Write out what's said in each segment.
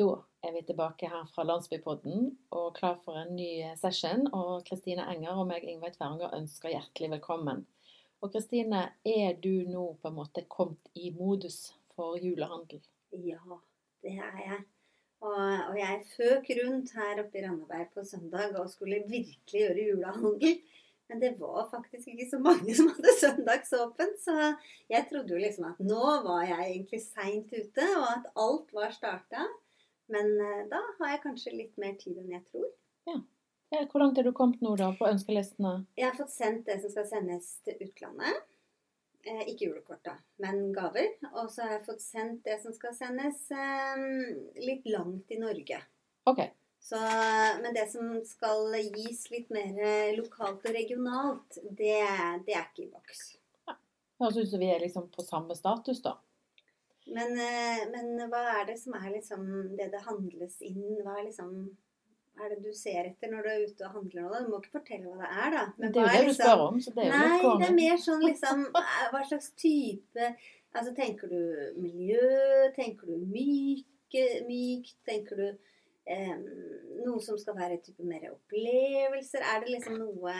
Da er vi tilbake her fra Landsbypodden og klar for en ny session. Og Kristine Enger og meg, Ingveig Tverringer, ønsker hjertelig velkommen. Og Kristine, er du nå på en måte kommet i modus for julehandel? Ja, det er jeg. Og, og jeg føk rundt her oppe i Randaberg på søndag og skulle virkelig gjøre julehandel. Men det var faktisk ikke så mange som hadde søndagsåpent, så jeg trodde jo liksom at nå var jeg egentlig seint ute, og at alt var starta. Men eh, da har jeg kanskje litt mer tid enn jeg tror. Ja. ja hvor langt er du kommet nå da på ønskelistene? Jeg har fått sendt det som skal sendes til utlandet. Eh, ikke julekort, da, men gaver. Og så har jeg fått sendt det som skal sendes eh, litt langt i Norge. Ok. Så, men det som skal gis litt mer lokalt og regionalt, det, det er ikke i boks. Ja. Høres ut som vi er liksom på samme status, da. Men, eh, men, hva er det som er liksom det det handles inn? Hva er liksom er det du ser etter når du er ute og handler nå? Du må ikke fortelle hva det er, da. Men det er jo det liksom, du spør om. så det er jo Nei, det er mer sånn liksom eh, Hva slags type Altså, tenker du miljø? Tenker du myk, mykt? Tenker du eh, noe som skal være type mer opplevelser? Er det liksom noe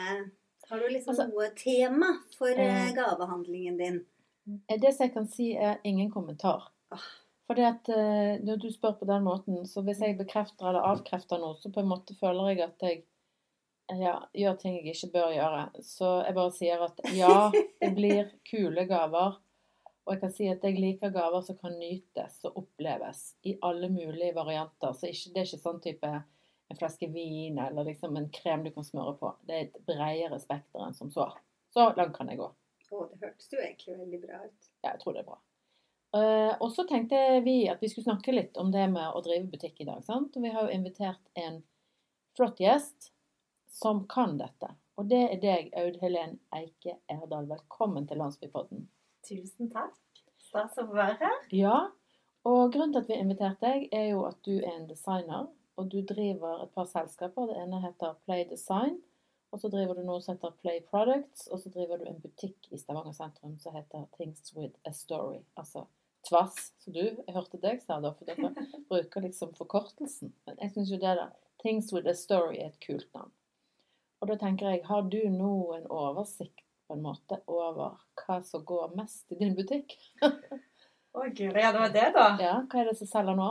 Har du liksom altså, noe tema for eh, gavehandlingen din? Eh, det som jeg kan si, er ingen kommentar. Ah. Fordi at eh, Når du spør på den måten, så hvis jeg bekrefter eller avkrefter noe, så på en måte føler jeg at jeg ja, gjør ting jeg ikke bør gjøre. Så jeg bare sier at ja, det blir kule gaver. Og jeg kan si at jeg liker gaver som kan nytes og oppleves i alle mulige varianter. Så ikke, det er ikke sånn type en flaske vin eller liksom en krem du kan smøre på. Det er et bredere spekter enn som så. Så langt kan jeg gå. Å, det hørtes jo egentlig veldig bra ut. Ja, jeg tror det er bra. Uh, og så tenkte vi at vi skulle snakke litt om det med å drive butikk i dag. sant? Og vi har jo invitert en flott gjest som kan dette. Og det er deg, Aud Helen Eike Erdal. Velkommen til Landsbypodden. Tusen takk. Stas å få være her. Ja. Og grunnen til at vi har invitert deg, er jo at du er en designer. Og du driver et par selskaper. Det ene heter Play Design. Og så driver du noe som heter Play Products, og så driver du en butikk i Stavanger sentrum som heter Things With A Story. Altså Tvass. som du, jeg hørte deg sa det, for dere bruker liksom forkortelsen. Men jeg syns jo det da. Things With A Story er et kult navn. Og da tenker jeg, har du nå en oversikt på en måte over hva som går mest i din butikk? Å gud, ja det var det, da. Ja, Hva er det som selger nå?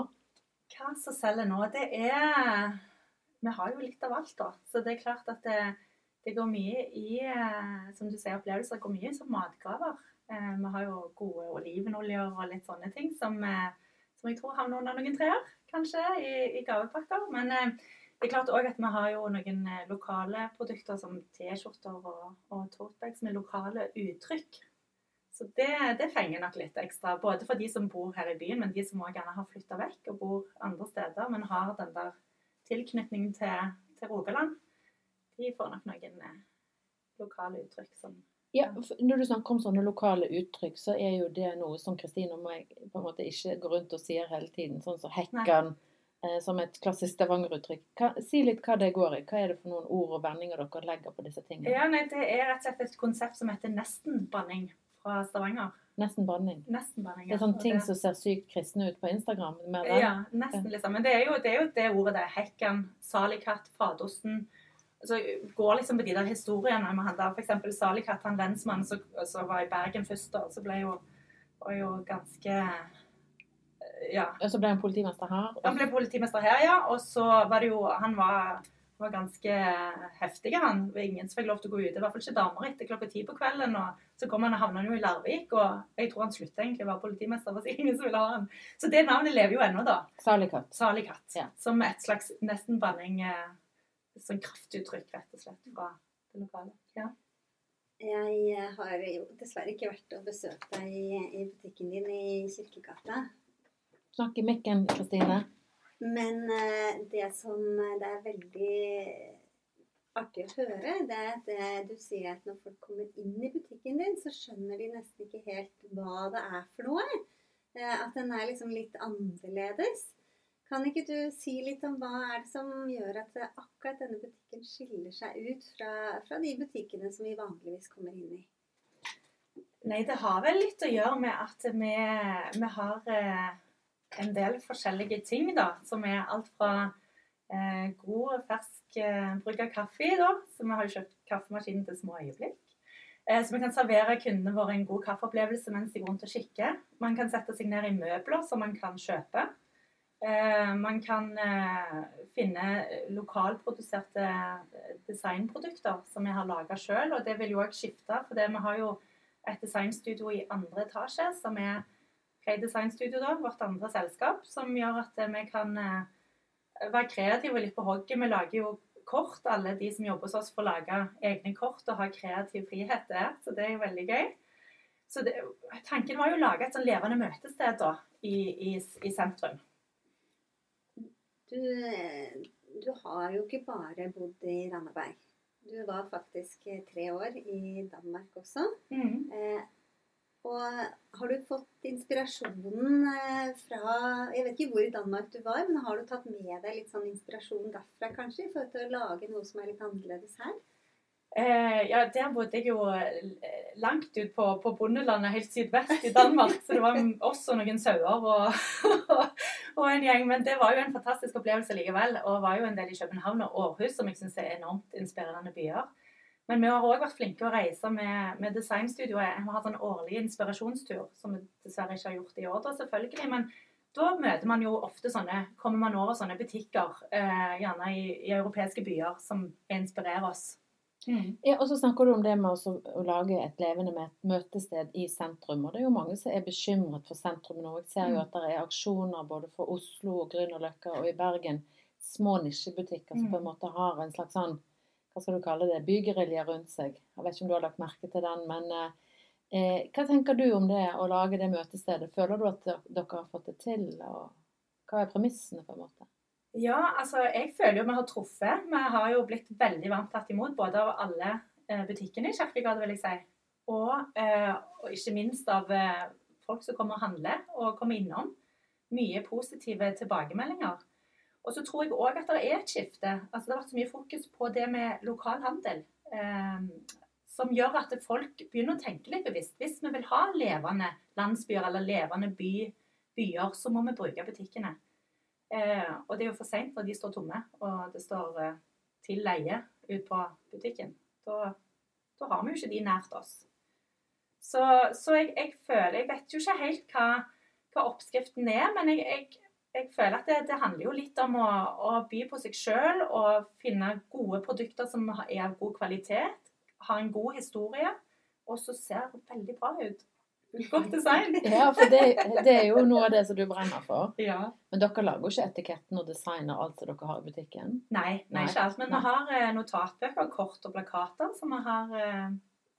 Hva som selger nå? Det er Vi har jo litt av alt, da. Så det er klart at det, det går mye i eh, som du sier, opplevelser. Det går mye som matgaver. Eh, vi har jo gode olivenoljer og litt sånne ting som, eh, som jeg tror havner under noen trær, kanskje, i, i gavepakker. Men det er klart òg at vi har jo noen lokale produkter som T-skjorter og, og totebags med lokale uttrykk. Så det, det, fenger nok litt ekstra. Både for de som bor her i byen, men de som òg gjerne har flytta vekk og bor andre steder, men har den der tilknytningen til, til Rogaland de får nok noen eh, lokale uttrykk som ja, Når du snakker om sånne lokale uttrykk, så er jo det noe som Kristine og meg på en måte ikke går rundt og sier hele tiden. Sånn som hekkan eh, som et klassisk Stavanger-uttrykk. Si litt hva det går i. Hva er det for noen ord og vendinger dere legger på disse tingene? Ja, nei, Det er rett og slett et konsept som heter nesten-banning fra Stavanger. Nesten banning. Nesten banning ja. Det er sånne ting det... som ser sykt kristne ut på Instagram? Ja, nesten liksom. Men det er, jo, det er jo det ordet det. Hekken, salikatt, fadosten så går liksom på de der historiene med han der f.eks. Salikat, han lensmannen som var i Bergen først, og så ble jo, var jo ganske Ja. Og så ble han politimester her? Han ble politimester her, ja. Og så var det jo Han var, var ganske heftig, han. Ingen som fikk lov til å gå ut. I hvert fall ikke damer etter klokka ti på kvelden. Og så kom han og havna jo i Larvik, og jeg tror han slutta egentlig å være politimester. for ingen som ville ha han. Så det navnet lever jo ennå, da. Salikat. Salikat. Ja. Som et slags nesten-banning. Eh, sånn kraftuttrykk, rett og slett, fra det lokale. Ja. Jeg har jo dessverre ikke vært og besøkt deg i, i butikken din i Kirkegata. Snakk i mikken, Kristine. Men uh, det som det er veldig artig å høre, det er at det, du sier at når folk kommer inn i butikken din, så skjønner de nesten ikke helt hva det er for noe. At den er liksom litt annerledes. Kan ikke du si litt om hva er det som gjør at akkurat denne butikken skiller seg ut fra, fra de butikkene som vi vanligvis kommer inn i? Nei, det har vel litt å gjøre med at vi, vi har eh, en del forskjellige ting, da. Som er alt fra eh, god, fersk eh, bruk av kaffe, da. Så vi har jo kjøpt kaffemaskinen til små øyeblikk. Eh, så vi kan servere kundene våre en god kaffeopplevelse mens de går rundt og kikker. Man kan sette seg ned i møbler som man kan kjøpe. Eh, man kan eh, finne lokalproduserte designprodukter som vi har laga sjøl, og det vil jo òg skifte. For vi har jo et designstudio i andre etasje, som er Play Design Studio, da, vårt andre selskap, som gjør at vi kan være kreative og litt på hogget. Vi lager jo kort. Alle de som jobber hos oss, får lage egne kort og ha kreativ frihet der. Så det er jo veldig gøy. Så det, tanken var jo å lage et sånn levende møtested da, i, i, i sentrum. Du, du, har jo ikke bare bodd i Randaberg. Du var faktisk tre år i Danmark også. Mm. Eh, og har du fått inspirasjonen eh, fra Jeg vet ikke hvor i Danmark du var, men har du tatt med deg litt sånn inspirasjon derfra, kanskje, i forhold til å lage noe som er litt annerledes her? Eh, ja, der bodde jeg jo eh, langt ut på, på bondelandet, helt sydvest i Danmark. Så det var også noen sauer og, og, en gjeng. Men det var jo en fantastisk opplevelse likevel. Og var jo en del i København og Århus, som jeg syns er enormt inspirerende byer. Men vi har òg vært flinke å reise med, med designstudioet. Vi har hatt en årlig inspirasjonstur, som vi dessverre ikke har gjort i år, da, selvfølgelig. Men da møter man jo ofte sånne, kommer man over sånne butikker, eh, gjerne i, i, europeiske byer, som inspirerer oss. Mm. Ja, og så snakker du om det med å, å lage et levende møtested i sentrum. Og det er jo mange som er bekymret for sentrum nå. Jeg ser jo mm. at det er aksjoner både for Oslo og Grünerløkka og i Bergen. Små nisjebutikker som på en mm. måte har en slags sånn hva skal du kalle det, bygerilja rundt seg. Jeg vet ikke om du har lagt merke til den, men eh, hva tenker du om det å lage det møtestedet? Føler du at dere har fått det til, og hva er premissene, på en måte? Ja, altså jeg føler jo vi har truffet. Vi har jo blitt veldig varmt tatt imot, både av alle eh, butikkene i Kjerkegade, vil jeg si, og, eh, og ikke minst av eh, folk som kommer og handler og kommer innom. Mye positive tilbakemeldinger. Og så tror jeg òg at det er et skifte. Altså Det har vært så mye fokus på det med lokal handel. Eh, som gjør at folk begynner å tenke litt bevisst. Hvis vi vil ha levende landsbyer eller levende by, byer, så må vi bruke butikkene. Eh, og det er jo for seint når de står tomme og det står eh, til leie ut på butikken. Da, da, har vi jo ikke de nært oss. Så, så jeg, jeg, føler Jeg vet jo ikke helt hva, hva oppskriften er, men jeg, jeg jeg føler at det, det, handler jo litt om å, å by på seg sjøl og finne gode produkter som er av god kvalitet, ha en god historie, og så ser det veldig bra ut. Godt design. ja, for det, det, er jo noe av det som du brenner for. Ja. Men dere lager jo ikke etiketten og designer alt som dere har i butikken? Nei, nei ikke alt. Men vi har eh, notatbøker, kort og plakater som vi har eh,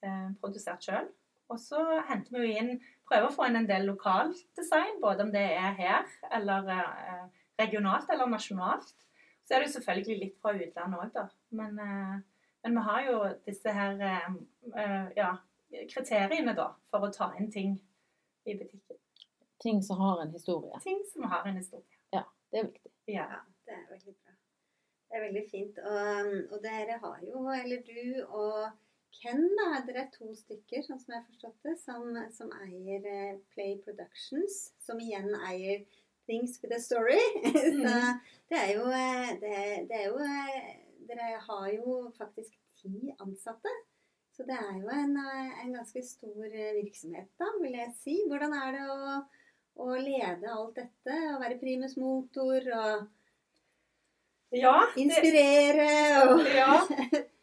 eh produsert sjøl. Og så henter vi jo inn Prøver å få inn en del lokalt design, både om det er her eller eh, regionalt eller nasjonalt. Så er det jo selvfølgelig litt fra utlandet òg, da. Men, eh, men, vi har jo disse her eh, ja, kriteriene da, for å ta inn ting i butikken. Ting som har en historie. Ting som har en historie. Ja, det er viktig. Ja, det er veldig bra. Det er veldig fint. Og, og dere har jo, eller du og Ken, da, dere er to stykker, sånn som jeg har forstått det, som, som eier eh, Play Productions. Som igjen eier Things with a Story. Mm. Så det er jo, eh, det, det er jo eh, Dere har jo faktisk ti ansatte. Så det er jo en, en, ganske stor virksomhet, da, vil jeg si. Hvordan er det å, å lede alt dette? Å være primus motor og ja, det, inspirere og ja.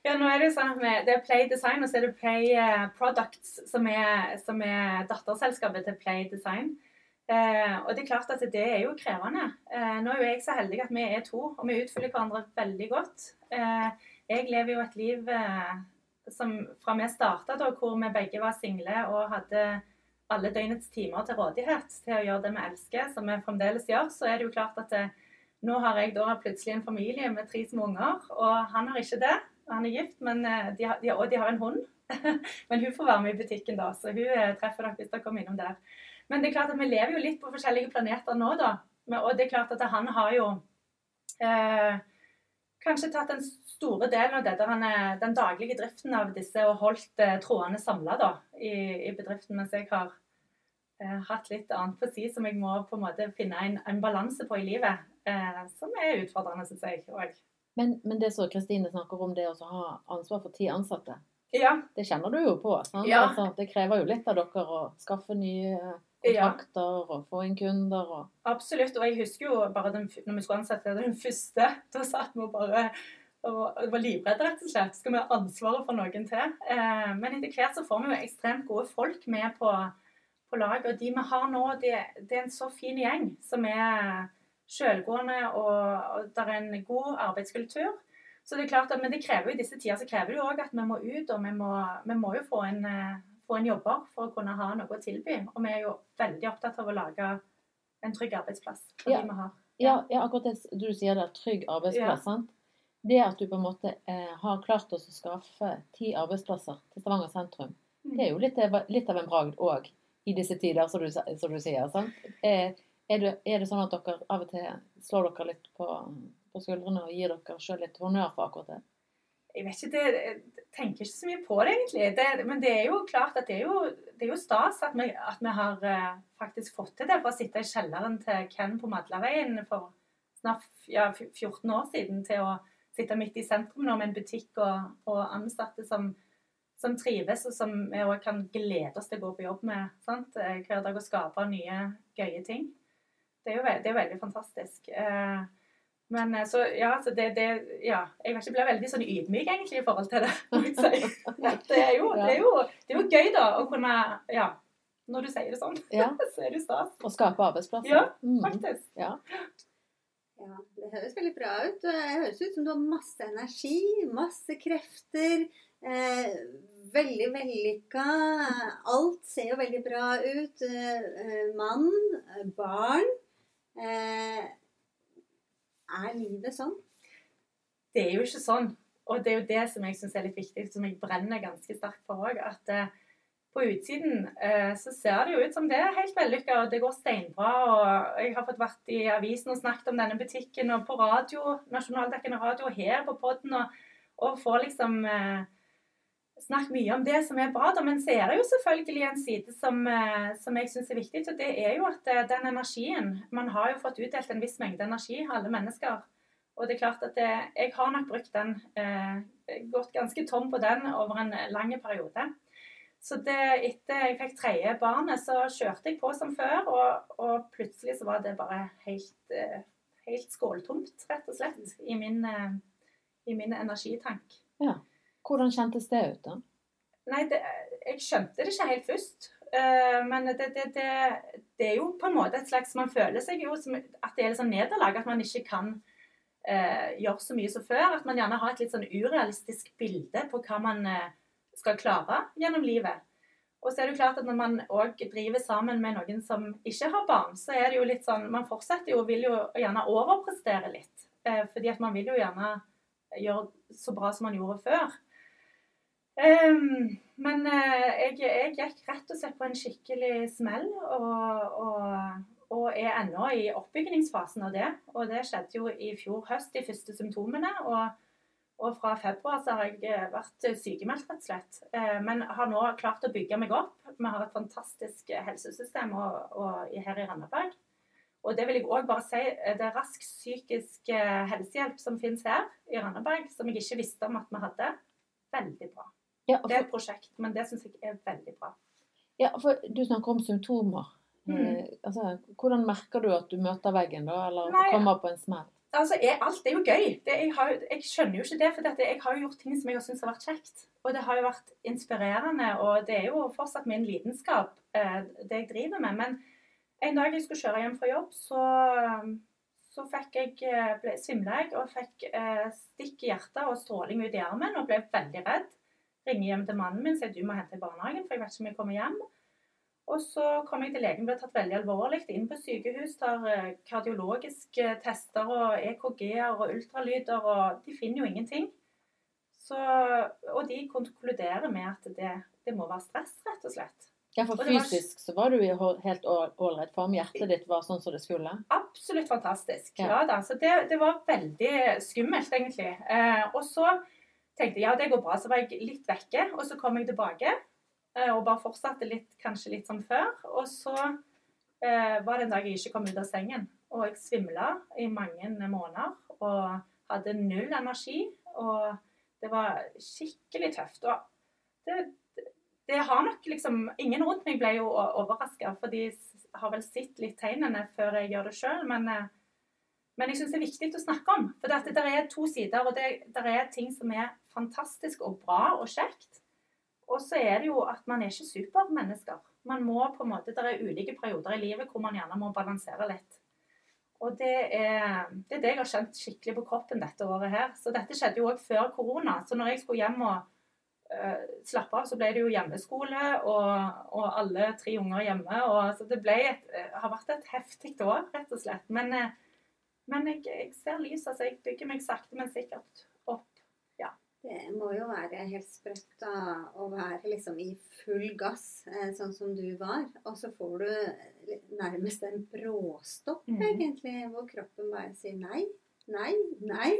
Ja, nå er Det jo sånn at det er Play Design og så er det Play eh, Products, som er, som er datterselskapet til Play Design. Eh, og det er klart at det er jo krevende. Eh, nå er jo jeg så heldig at vi er to, og vi utfyller hverandre veldig godt. Eh, jeg lever jo et liv eh, som fra vi starta, hvor vi begge var single og hadde alle døgnets timer til rådighet til å gjøre det vi elsker, som vi fremdeles gjør, så er det jo klart at det, eh, nå har jeg da plutselig en familie med tre små unger, og han har ikke det han er gift, men eh, de har, de, og de har en hund. men hun får være med i butikken da, så hun eh, treffer dere hvis dere kommer innom der. Men det er klart at vi lever jo litt på forskjellige planeter nå, da. Og det er klart at han har jo eh, kanskje tatt den store delen av det, han, den daglige driften av disse og holdt eh, trådene samla i, i, bedriften, mens jeg har eh, hatt litt annet på si som jeg må på en måte finne en, en balanse på i livet. Eh, som er utfordrende, syns jeg òg. Men, men det som Kristine snakker om, det å ha ansvar for ti ansatte, Ja. det kjenner du jo på. Sant? Ja. Altså, det krever jo litt av dere å skaffe nye Ja. kontrakter og få inn kunder. Og... Absolutt. Og jeg husker jo bare den, når vi skulle ansette den første, da satt vi og bare og var livredde, rett og slett. Skal vi ha ansvaret for noen til? Eh, men etter hvert så får vi jo ekstremt gode folk med på, på laget. Og de vi har nå, det, det er en så fin gjeng som er selvgående, og, og det er en god arbeidskultur. Så det er klart at, Men det krever jo i disse tider så krever det jo òg at vi må ut, og vi må, vi må jo få en, eh, få en jobber for å kunne ha noe å tilby. Og vi er jo veldig opptatt av å lage en trygg arbeidsplass for Ja. de vi har. Ja, ja, akkurat det du sier der, trygg arbeidsplass. sant? Det at du på en måte eh, har klart oss å skaffe ti arbeidsplasser til Stavanger sentrum, det er jo litt, litt av en bragd òg i disse tider, som du, som du sier. sant? Eh, er, det, er det sånn at dere av og til slår dere litt på, på skuldrene og gir dere sjøl litt honnør for akkurat det? Jeg vet ikke, det, jeg tenker ikke så mye på det egentlig. Det, men det er jo klart at det er jo, det er jo stas at vi, at vi har uh, faktisk fått til det. Fra å sitte i kjelleren til Ken på Madlaveien for snart ja, 14 år siden til å sitte midt i sentrum nå med en butikk og, og ansatte som, som trives, og som vi òg kan glede oss til å gå på jobb med sant? eh, hver dag og skape nye, gøye ting. Det er jo det er veldig fantastisk. Eh, men eh, så, ja, så det, det Ja, jeg vet ikke, blir veldig sånn ydmyk egentlig i forhold til det. Det er jo, det er jo, det er jo gøy, da, å kunne Ja, når du sier det sånn, Ja, så er det stas. Å skape arbeidsplasser? Ja, Mm. Faktisk. ja. Ja, det høres veldig bra ut. Det høres ut som du har masse energi, masse krefter. Eh, veldig vellykka. Alt ser jo veldig bra ut. Eh, eh, mann, eh, barn. Eh, er livet sånn? Det er jo ikke sånn. Og det er jo det som jeg syns er litt viktig, som jeg brenner ganske sterkt for òg. At uh, på utsiden uh, så ser det jo ut som det er helt vellykka, og det går steinbra. Og jeg har fått vært i avisen og snakket om denne butikken, og på radio, nasjonaldekkende radio, her på podden, og, og får liksom eh, snakket mye om det som er bra, da. Men så er det jo selvfølgelig en side som, eh, som jeg syns er viktig, og det er jo at eh, den energien Man har jo fått utdelt en viss mengde energi, alle mennesker. Og det er klart at det, jeg har nok brukt den, eh, gått ganske tom på den over en lang periode. Så det, etter jeg fikk tredje barnet, så kjørte jeg på som før, og, og plutselig så var det bare helt, eh, helt skåltomt, rett og slett, i min, eh, i min energitank. Hvordan kjentes det ut, da? Nei, det, jeg skjønte det ikke helt først. Eh, men det, det, det, det er jo på en måte et slags Man føler seg jo som at det er litt sånn nederlag. At man ikke kan eh, gjøre så mye som før. At man gjerne har et litt sånn urealistisk bilde på hva man eh, skal klare gjennom livet. Og så er det jo klart at når man òg driver sammen med noen som ikke har barn, så er det jo litt sånn Man fortsetter jo, og vil jo gjerne overprestere litt. Eh, fordi at man vil jo gjerne gjøre så bra som man gjorde før. Ehm, men eh, jeg, jeg gikk rett og slett på en skikkelig smell, og, og, og er ennå i oppbyggingsfasen av det. Og det skjedde jo i fjor høst, de første symptomene. Og, og fra februar så har jeg eh, vært sykemeldt, rett og slett. Eh, men har nå klart å bygge meg opp. Vi har et fantastisk helsesystem og, og, her i Randaberg. Og det vil jeg òg bare si, det er rask psykisk eh, helsehjelp som finnes her i Randaberg, som jeg ikke visste om at vi hadde. Veldig bra. Ja, Det er et prosjekt, men det syns jeg er veldig bra. ja, for du snakker om symptomer. Mm. Eh, altså, hvordan merker du at du møter veggen, da? Eller Nei, kommer på en smell? Altså, jeg, Alt er jo gøy. Det, jeg, har, jeg skjønner jo ikke det, for jeg har jo gjort ting som jeg har syntes har vært kjekt. Og det har jo vært inspirerende, og det er jo fortsatt min lidenskap, eh, det jeg driver med. Men en dag jeg skulle kjøre hjem fra jobb, så, så fikk jeg, eh, ble svimla jeg og fikk stikk i hjertet og stråling ut i armen og ble veldig redd. Ringer hjem til mannen min og sier du må hente i barnehagen, for jeg vet ikke om jeg kommer hjem. Og så kom jeg til legen, ble tatt veldig alvorlig inn på sykehus. Tar eh, kardiologiske tester og EKG-er og ultralyder, og de finner jo ingenting. Så, og de konkluderer med at det, det må være stress, rett og slett. Ja, for var- fysisk så var du i helt ålreit form. Hjertet ditt var sånn som det skulle. Absolutt fantastisk. Ja. Ja, da. Så det, det var veldig skummelt, egentlig. Eh, og så tenkte ja, det går bra. Så var jeg litt vekke, og så kom jeg tilbake. eh, og bare fortsatte litt, kanskje litt som før. Og så eh, var det en dag jeg ikke kom ut av sengen, og jeg svimla i mange måneder og hadde null energi. Og det var skikkelig tøft. Og det, det har nok liksom Ingen rundt meg ble jo overraska, for de har vel sett litt tegnene før jeg gjør det sjøl. Men, eh, men, jeg syns det er viktig å snakke om. For det, det er to sider, og det, det er ting som er fantastisk og bra og kjekt. Og så er det jo at man er ikke supermennesker. Man må på en måte, Det er ulike perioder i livet hvor man gjerne må balansere litt. Og det er, det er det jeg har kjent skikkelig på kroppen dette året her. Så dette skjedde jo òg før korona. Så når jeg skulle hjem og uh, slappe av, så ble det jo hjemmeskole og, og alle tre unger hjemme. Og, så det et, uh, har vært et heftig år, rett og slett. Men, uh, men jeg, jeg, ser lys. Altså jeg bygger meg sakte, men sikkert. Det må jo være helt sprøtt da, å være liksom i full gass, sånn som du var. Og så får du nærmest en bråstopp, mm. egentlig, hvor kroppen bare sier nei, nei, nei.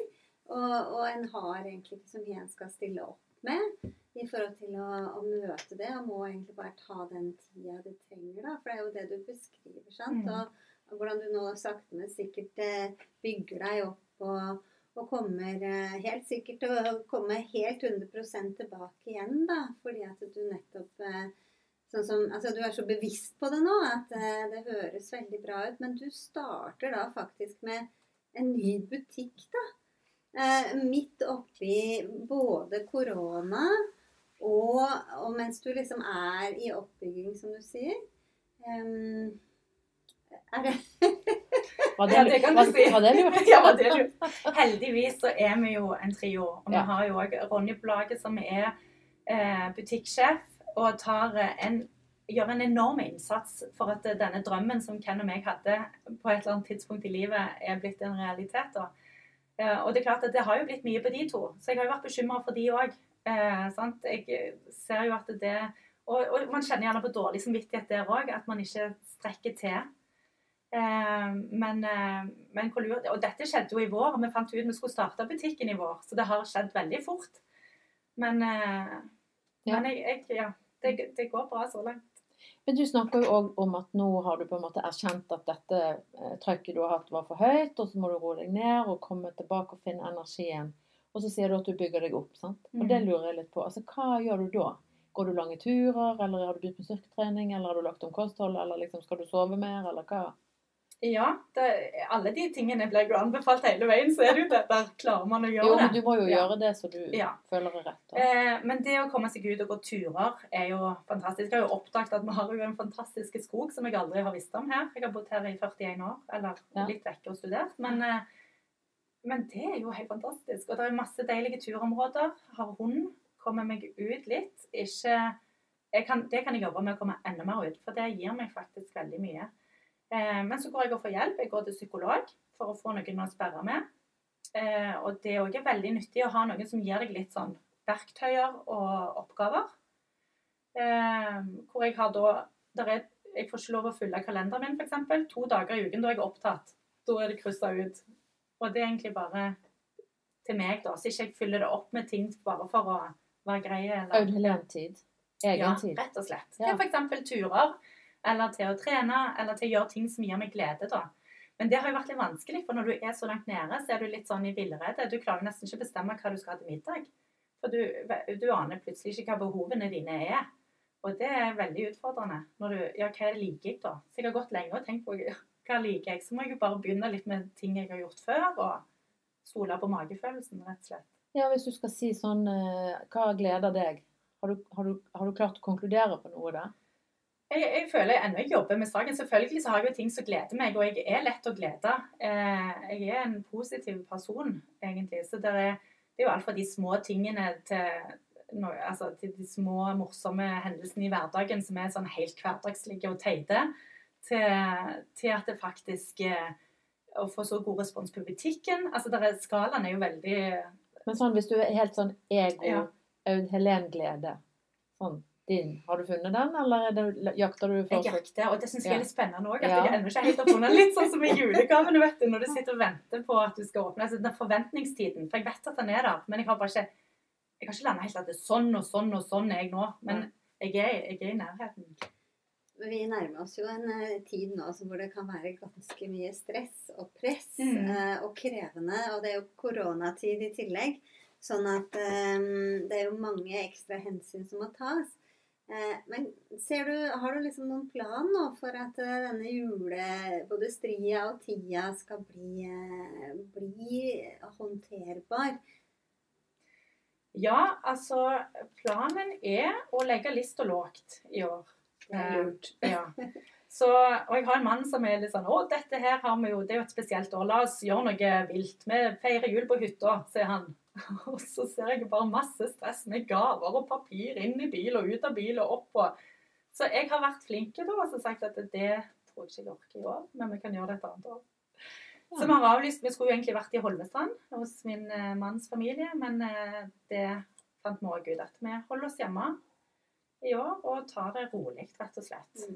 Og, og en har egentlig ikke så mye en skal stille opp med i forhold til å, å, møte det. Og må egentlig bare ta den tida du trenger, da. For det er jo det du beskriver, sant. Mm. Og, og, hvordan du nå sakte, men sikkert eh, bygger deg opp og, og kommer eh, helt sikkert til å komme helt 100 tilbake igjen, da. Fordi at du nettopp eh, Sånn som, altså Du er så bevisst på det nå at eh, det høres veldig bra ut. Men du starter da faktisk med en ny butikk, da. Midt oppi både korona og, og, mens du liksom er i oppbygging, som du sier. Um, er det Var det, ja, det kan du si. Var det lurt? ja, var det lurt. Heldigvis så er vi jo en trio. Og vi har jo òg Ronny på laget, som er eh, butikksjef og tar en, gjør en enorm innsats for at denne drømmen som Ken og meg hadde på et eller annet tidspunkt i livet, er blitt en realitet. Da. Eh, og det er klart at det har jo blitt mye på de to, så jeg har jo vært bekymra for de òg. Eh, jeg ser jo at det og, og, man kjenner gjerne på dårlig samvittighet der òg, at man ikke strekker til. Eh, men, eh, men Og dette skjedde jo i vår. Vi fant ut vi skulle starte butikken i vår, så det har skjedd veldig fort. Men, eh, ja. men jeg, jeg, ja, det, det, går bra så langt. Men du snakker jo òg om at nå har du på en måte erkjent at dette trøkket du har hatt, var for høyt, og så må du roe deg ned og komme tilbake og finne energien. Og så sier du at du bygger deg opp. sant? Og det mm. lurer jeg litt på. Altså, Hva gjør du da? Går du lange turer, eller har du begynt med styrketrening, eller har du lagt om kosthold, eller liksom skal du sove mer, eller hva? Ja, det, alle de tingene blir jo anbefalt hele veien. Så er det jo det, der klarer man å gjøre det. Jo, men du må jo ja. gjøre det så du ja. føler det rett. Eh, men det å komme seg ut og gå turer er jo fantastisk. Jeg har jo oppdaget at vi har jo en fantastisk skog som jeg aldri har visst om her. Jeg har bodd her i 41 år, eller ja. litt vekk og studert. Men, eh, men, det er jo helt fantastisk. Og det er masse deilige turområder. Har hund. Kommer meg ut litt. Ikke kan, Det kan jeg jobbe med å komme enda mer ut, for det gir meg faktisk veldig mye. Eh, men så går jeg og får hjelp. Jeg går til psykolog for å få noen å sperre med. Eh, og det er òg veldig nyttig å ha noen som gir deg litt sånn verktøyer og oppgaver. Eh, hvor jeg har da er, Jeg får ikke lov å fylle kalenderen min, f.eks. To dager i uken da jeg er opptatt. Da er det kryssa ut. Og det er egentlig bare til meg, da. Så ikke jeg fyller det opp med ting bare for å være grei. Aud Helen-tid. Egen ja, tid. rett og slett. Ja. F.eks. turer eller til å trene, eller til å gjøre ting som gir meg glede. da. Men det har jo vært litt vanskelig, for når du er så langt nede, så er du litt sånn i villrede. Du klarer nesten ikke å bestemme hva du skal ha til middag. For du, du, aner plutselig ikke hva behovene dine er. Og det er veldig utfordrende. Når du, ja, hva er liker jeg, da? Så jeg har gått lenge og tenkt på hva liker jeg. Så må jeg jo bare begynne litt med ting jeg har gjort før, og stole på magefølelsen, rett og slett. Ja, hvis du skal si sånn eh, Hva gleder deg? Har du, har du, har du klart å konkludere på noe der? Jeg, jeg, føler jeg ennå jobber med saken. Selvfølgelig så har jeg jo ting som gleder meg, og jeg er lett å glede. Eh, jeg er en positiv person, egentlig. Så det er, det er jo alt fra de små tingene til, no, altså, til de små, morsomme hendelsene i hverdagen som er sånn helt hverdagslige og teite, til, til, at det faktisk eh, Å få så god respons på butikken. Altså, der er, Skalaen er jo veldig Men sånn hvis du er helt sånn ego, ja. Aud Helen-glede sånn din. Har du funnet den, eller det, jakter du for Jeg jakter, og det syns jeg er litt spennende òg. At ja. jeg ennå ikke helt har funnet Litt sånn som i julegavene, vet du. Når du sitter og venter på at du skal åpne. Altså den forventningstiden. For jeg vet at den er der, men jeg har bare ikke jeg har ikke landa helt at det er sånn og sånn og sånn er jeg nå. Men jeg er, jeg er i nærheten. Vi nærmer oss jo en eh, tid nå hvor det kan være ganske mye stress og press Mm. eh, og krevende. Og det er jo koronatid i tillegg. Sånn at um, det er jo mange ekstra hensyn som må tas. Eh, men ser du, har du liksom noen plan nå for at eh, denne jule... Både stria og tida skal bli, eh, bli håndterbar? Ja, altså planen er å legge lista lågt i år. Det er lurt. Ja. Så, og jeg har en mann som er litt sånn Å, dette her har vi jo, det er jo et spesielt år. La oss gjøre noe vilt. Vi feirer jul på hytta, sier han. Og så ser jeg bare masse stress med gaver og papir inn i bil og ut av bil og opp og Så jeg har vært flink da og sagt at det tror jeg ikke jeg orker i år, men vi kan gjøre det et annet år. Så vi har avlyst Vi skulle jo egentlig vært i Holmestrand hos min eh, manns familie, men eh, det fant vi òg ut at vi holder oss hjemme i år og tar det rolig, rett og slett.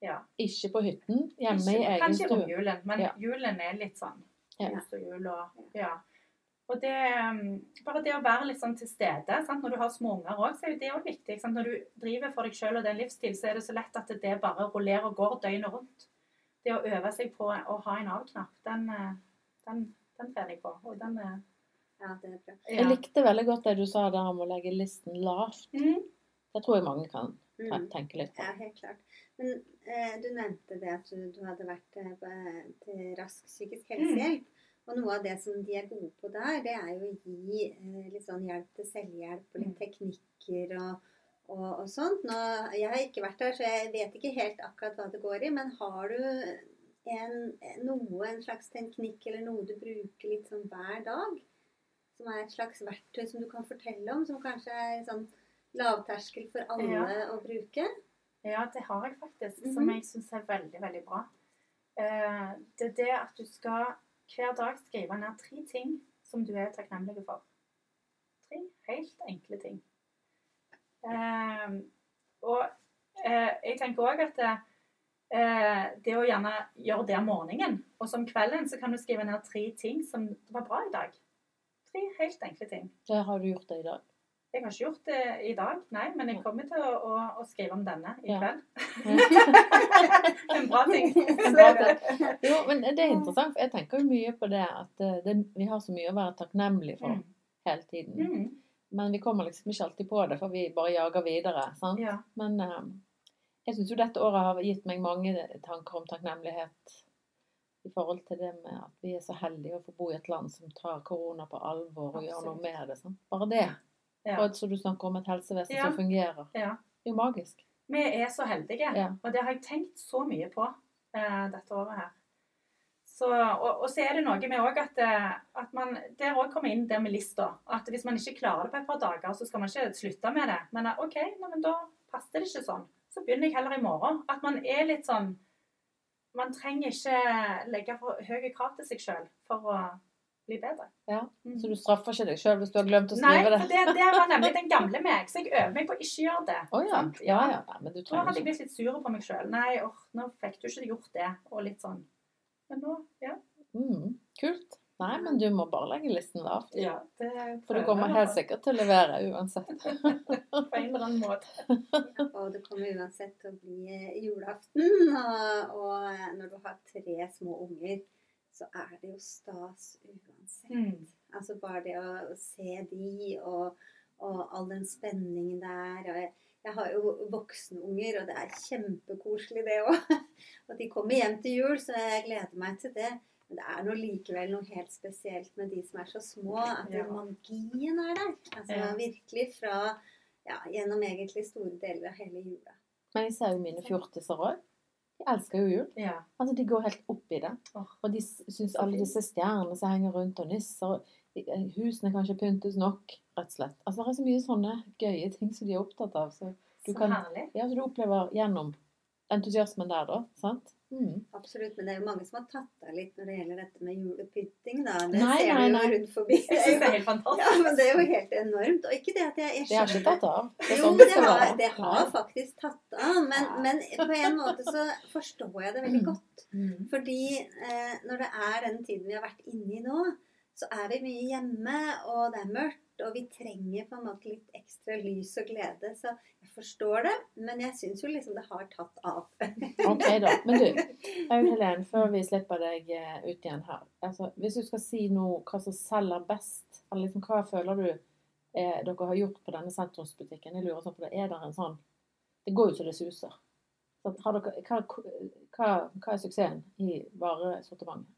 Mm. Ja. Ikke på hytten, hjemme i egen stue. Kanskje om julen, men Ja. julen er litt sånn Ja. hus og jul og Ja. Og det, um, bare det å være litt sånn til stede sant? Når du har små unger òg, så er jo det òg viktig. Sant? Når du driver for deg sjøl og det er en livsstil, så er det så lett at det bare rullerer og går døgnet rundt. Det å øve seg på å ha en av-knapp, den, eh, den, den trener jeg på. Og den er Ja, det er bra. Jeg likte veldig godt det du sa der om å legge listen lavt. Mm. Det tror jeg mange kan Mm. tenke litt på. Ja, helt klart. Men eh, du nevnte det at du, du hadde vært eh, til rask psykisk helsehjelp. Og noe av det som de er gode på der, det er jo å gi eh, litt sånn hjelp til selvhjelp og litt Mm. teknikker og, og, og sånt. Nå, jeg har ikke vært der, så jeg vet ikke helt akkurat hva det går i. Men har du en, noe, en slags teknikk eller noe du bruker litt sånn hver dag? Som er et slags verktøy som du kan fortelle om, som kanskje er sånn lavterskel for alle Ja. å bruke? Ja, det har jeg faktisk, som Mhm. jeg syns er veldig, veldig bra. Eh, det er det at du skal hver dag skrive ned tre ting som du er takknemlig for. Tre helt enkle ting. Eh, og eh, jeg tenker òg at det, eh, det å gjerne gjøre det om morgenen, og som kvelden så kan du skrive ned tre ting som var bra i dag. Tre helt enkle ting. Det har du gjort det i dag. Jeg har ikke gjort det i dag, nei, men jeg kommer til å, å, å skrive om denne i Ja. kveld. en bra ting. En bra ting. Jo, men det er interessant, for jeg tenker jo mye på det at eh, det, vi har så mye å være takknemlige for Mm. hele tiden. Mm. Men vi kommer liksom ikke alltid på det, for vi bare jager videre. sant? Ja. Men eh, jeg syns jo dette året har gitt meg mange tanker om takknemlighet i forhold til det med at vi er så heldige å få bo i et land som tar korona på alvor og gjør noe med det. sant? Bare det. Ja. Og så du snakker om et helsevesen Ja. som fungerer. Ja. Det er jo magisk. Vi er så heldige, Ja. og det har jeg tenkt så mye på eh, dette året her. Så, og, og så er det noe med at, eh, at man Der òg kommer inn det med lista. At hvis man ikke klarer det på et par dager, så skal man ikke slutte med det. Men eh, OK, nei, men da passer det ikke sånn. Så begynner jeg heller i morgen. At man er litt sånn Man trenger ikke legge for høye krav til seg sjøl for å bli bedre. Ja, Mm. Så du straffer ikke deg sjøl hvis du har glemt å Nei, skrive for det? det, det var nemlig den gamle meg, så jeg øver meg på å ikke gjøre det. Å ja. sant? ja, ja. Nei, men du Da Nå hadde jeg blitt litt sur på meg sjøl. Nei, åh, nå fikk du ikke gjort det. Og litt sånn. Men nå, ja. mm, Kult. Nei, men du må bare legge listen lavt. ja det For du kommer helt sikkert til å levere uansett. På en eller annen måte. Og det kommer uansett til å bli julaften. Og, og når du har tre små unger, så er det jo stas uansett. Mm. Altså bare det å se de og, og all den spenningen der. Og jeg, jeg har jo voksne unger, og det er kjempekoselig det òg. Og de kommer hjem til jul, så jeg gleder meg til det. Men det er noe likevel noe helt spesielt med de som er så små, at Ja. magien er der. Altså Ja. virkelig fra ja, gjennom egentlig store deler av hele jula. Men jeg ser jo mine fjortiser òg. De elsker jo jul. Ja. Altså, De går helt opp i det. Og de syns alle disse stjernene som henger rundt, og nisser og Husene kan ikke pyntes nok, rett og slett. Altså, Det er så mye sånne gøye ting som de er opptatt av. Så, Du så kan- ja, så du opplever gjennom entusiasmen der, da. sant? Mm. Absolutt, men det er jo mange som har tatt av litt når det gjelder dette med julepynting. da. Det Nei, ser nei, nei. jo rundt forbi. Jeg syns det er helt fantastisk. Ja, men det er jo helt enormt. Og ikke det at jeg, jeg Det har ikke tatt av. Det Jo, sånn det har, det har faktisk tatt av. Men, men på en måte så forstår jeg det veldig Mm. godt. Mm. Fordi eh, når det er den tiden vi har vært inne i nå, så er vi mye hjemme, og det er mørkt, og vi trenger på en måte litt ekstra lys og glede. Så jeg forstår det, men jeg syns jo liksom det har tatt av. Ok, da. Men du, Aud Helen, før vi slipper deg eh, ut igjen her. Altså, hvis du skal si noe hva som selger best, eller liksom hva føler du eh, dere har gjort på denne sentrumsbutikken? Jeg lurer sånn på det. Er det en sånn Det går jo så det suser. Så har dere, hva, hva, hva er suksessen i varesortimentet?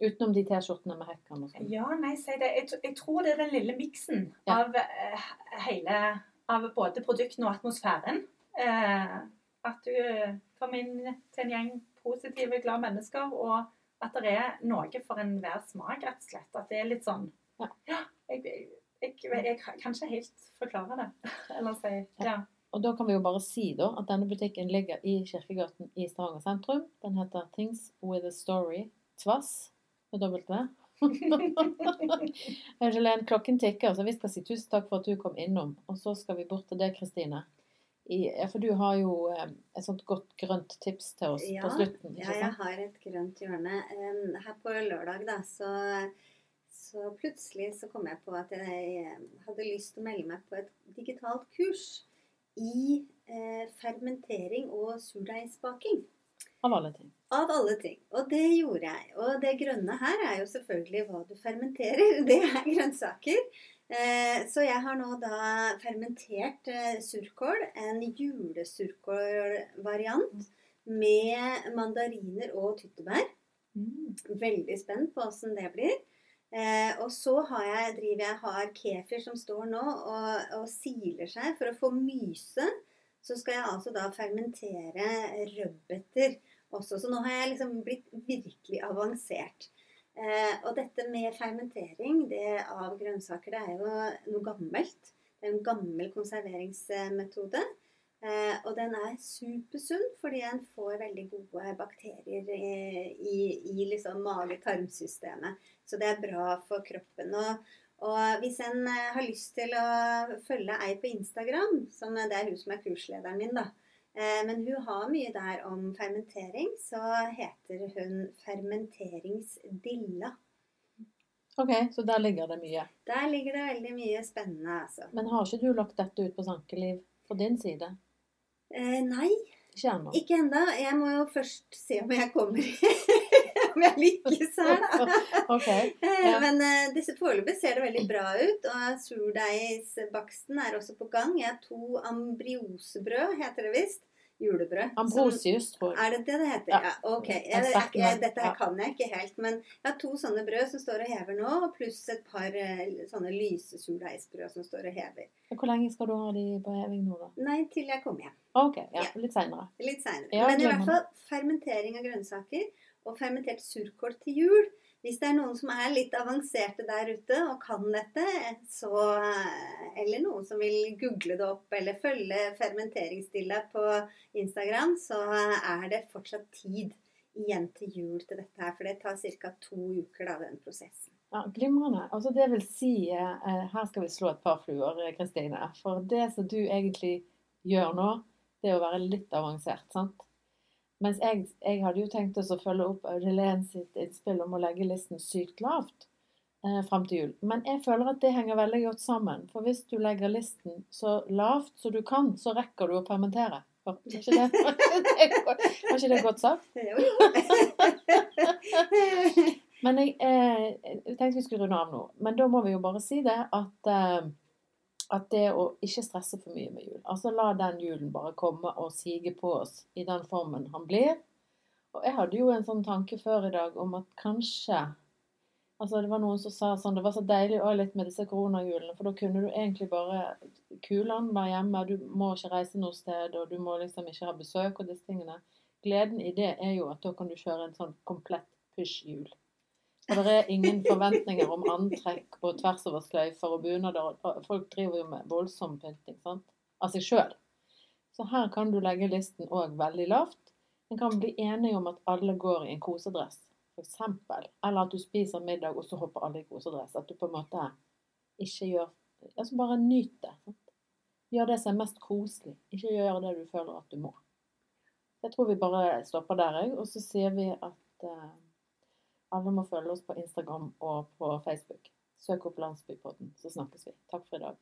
Utenom de T-skjortene med hekkene. og sånn. Ja, nei, si det. Jeg, jeg tror det er den lille miksen Ja. av eh, hele Av både produktene og atmosfæren. Eh, at du kommer inn til en gjeng positive, glade mennesker, og at det er noe for enhver smak, rett og slett. At det er litt sånn Ja. jeg, jeg, jeg, jeg kan ikke helt forklare det. Eller si Ja. Og da kan vi jo bare si da at denne butikken ligger i Kirkegaten i Stavanger sentrum. Den heter Things With A Story Tvass med dobbelt V. Klokken tikker, så vi skal si tusen takk for at du kom innom. Og så skal vi bort til deg, Kristine. For du har jo eh, et sånt godt grønt tips til oss Ja, på slutten. Ja, jeg har et grønt hjørne. Her på lørdag, da, så, så plutselig så kom jeg på at jeg hadde lyst til å melde meg på et digitalt kurs i eh, fermentering og surdeigsbaking. Av alle ting. Av alle ting. Og det gjorde jeg. Og det grønne her er jo selvfølgelig hva du fermenterer. Det er grønnsaker. Eh, så jeg har nå da fermentert eh, surkål. En julesurkålvariant med mandariner og tyttebær. Mm. Veldig spent på åssen det blir. Eh, og så har jeg, driver jeg har kefir som står nå og, og siler seg for å få myse. Så skal jeg altså da fermentere rødbeter også. Så nå har jeg liksom blitt virkelig avansert. Eh, og dette med fermentering det av grønnsaker, det er jo noe gammelt. Det er en gammel konserveringsmetode. Eh, og den er supersunn fordi en får veldig gode bakterier i, i, i liksom mage-tarmsystemet. Så det er bra for kroppen. Og, og hvis en eh, har lyst til å følge ei på Instagram, som det er hun som er kurslederen min, da. Eh, men hun har mye der om fermentering. Så heter hun Fermenteringsdilla. Ok, så der ligger det mye. Der ligger det veldig mye spennende, altså. Men har ikke du lagt dette ut på Sankeliv på din side? Eh, nei, Ikke ennå? ikke enda. Jeg må jo først se om jeg kommer Om jeg lykkes her, da. Ok. Eh, Ja. Men uh, disse foreløpig ser det veldig bra ut. Og surdeigsbaksten er også på gang. Jeg har to ambriosebrød, heter det visst. Julebrød. Ambrosius, tror jeg. Er det det det heter? Ja. Ja, ok. Jeg Jeg, jeg, dette her kan jeg ikke helt, men jeg har to sånne brød som står og hever nå, pluss et par eh, sånne lyse surdeigsbrød som står og hever. Hvor lenge skal du ha de på heving nå, da? Nei, til jeg kommer hjem. Ok, ja, litt seinere. Litt seinere. Men i hvert fall fermentering av grønnsaker og fermentert surkål til jul. Hvis det er noen som er litt avanserte der ute og kan dette, så Eller noen som vil google det opp eller følge fermenteringsstilla på Instagram, så er det fortsatt tid igjen til jul til dette her. For det tar ca. to uker, da, den prosessen. Ja, Glimrende. Altså det vil si eh, Her skal vi slå et par fluer, eh, Kristine. For det som du egentlig gjør nå, det er å være litt avansert, sant? Mens jeg, jeg hadde jo tenkt oss å følge opp Aurelén sitt innspill om å legge listen sykt lavt eh, fram til jul. Men jeg føler at det henger veldig godt sammen. For hvis du legger listen så lavt som du kan, så rekker du å permittere. Var ikke det, var ikke det godt sagt? Men jeg, eh, jeg tenkte vi skulle runde av nå. Men da må vi jo bare si det at, eh, at det å ikke stresse for mye med jul Altså la den julen bare komme og sige på oss i den formen han blir. Og jeg hadde jo en sånn tanke før i dag om at kanskje Altså Det var noen som sa sånn Det var så deilig også litt med disse koronahjulene, for da kunne du egentlig bare Kulene være hjemme. Du må ikke reise noe sted, og du må liksom ikke ha besøk og disse tingene. Gleden i det er jo at da kan du kjøre en sånn komplett push-hjul. Og det er ingen forventninger om antrekk på tvers over sløyfer og bunader. Folk driver jo med voldsom pynting sant? av seg sjøl. Så her kan du legge listen òg veldig lavt. En kan bli enige om at alle går i en kosedress, f.eks. Eller at du spiser middag, og så hopper alle i kosedress. At du på en måte ikke gjør Altså bare nyt det. Sant? Gjør det som er mest koselig. Ikke gjør det du føler at du må. Jeg tror vi bare stopper der, jeg. Og så sier vi at eh, Alle må følge oss på Instagram og på Facebook. Søk opp Landsbypodden, så snakkes vi. Takk for i dag.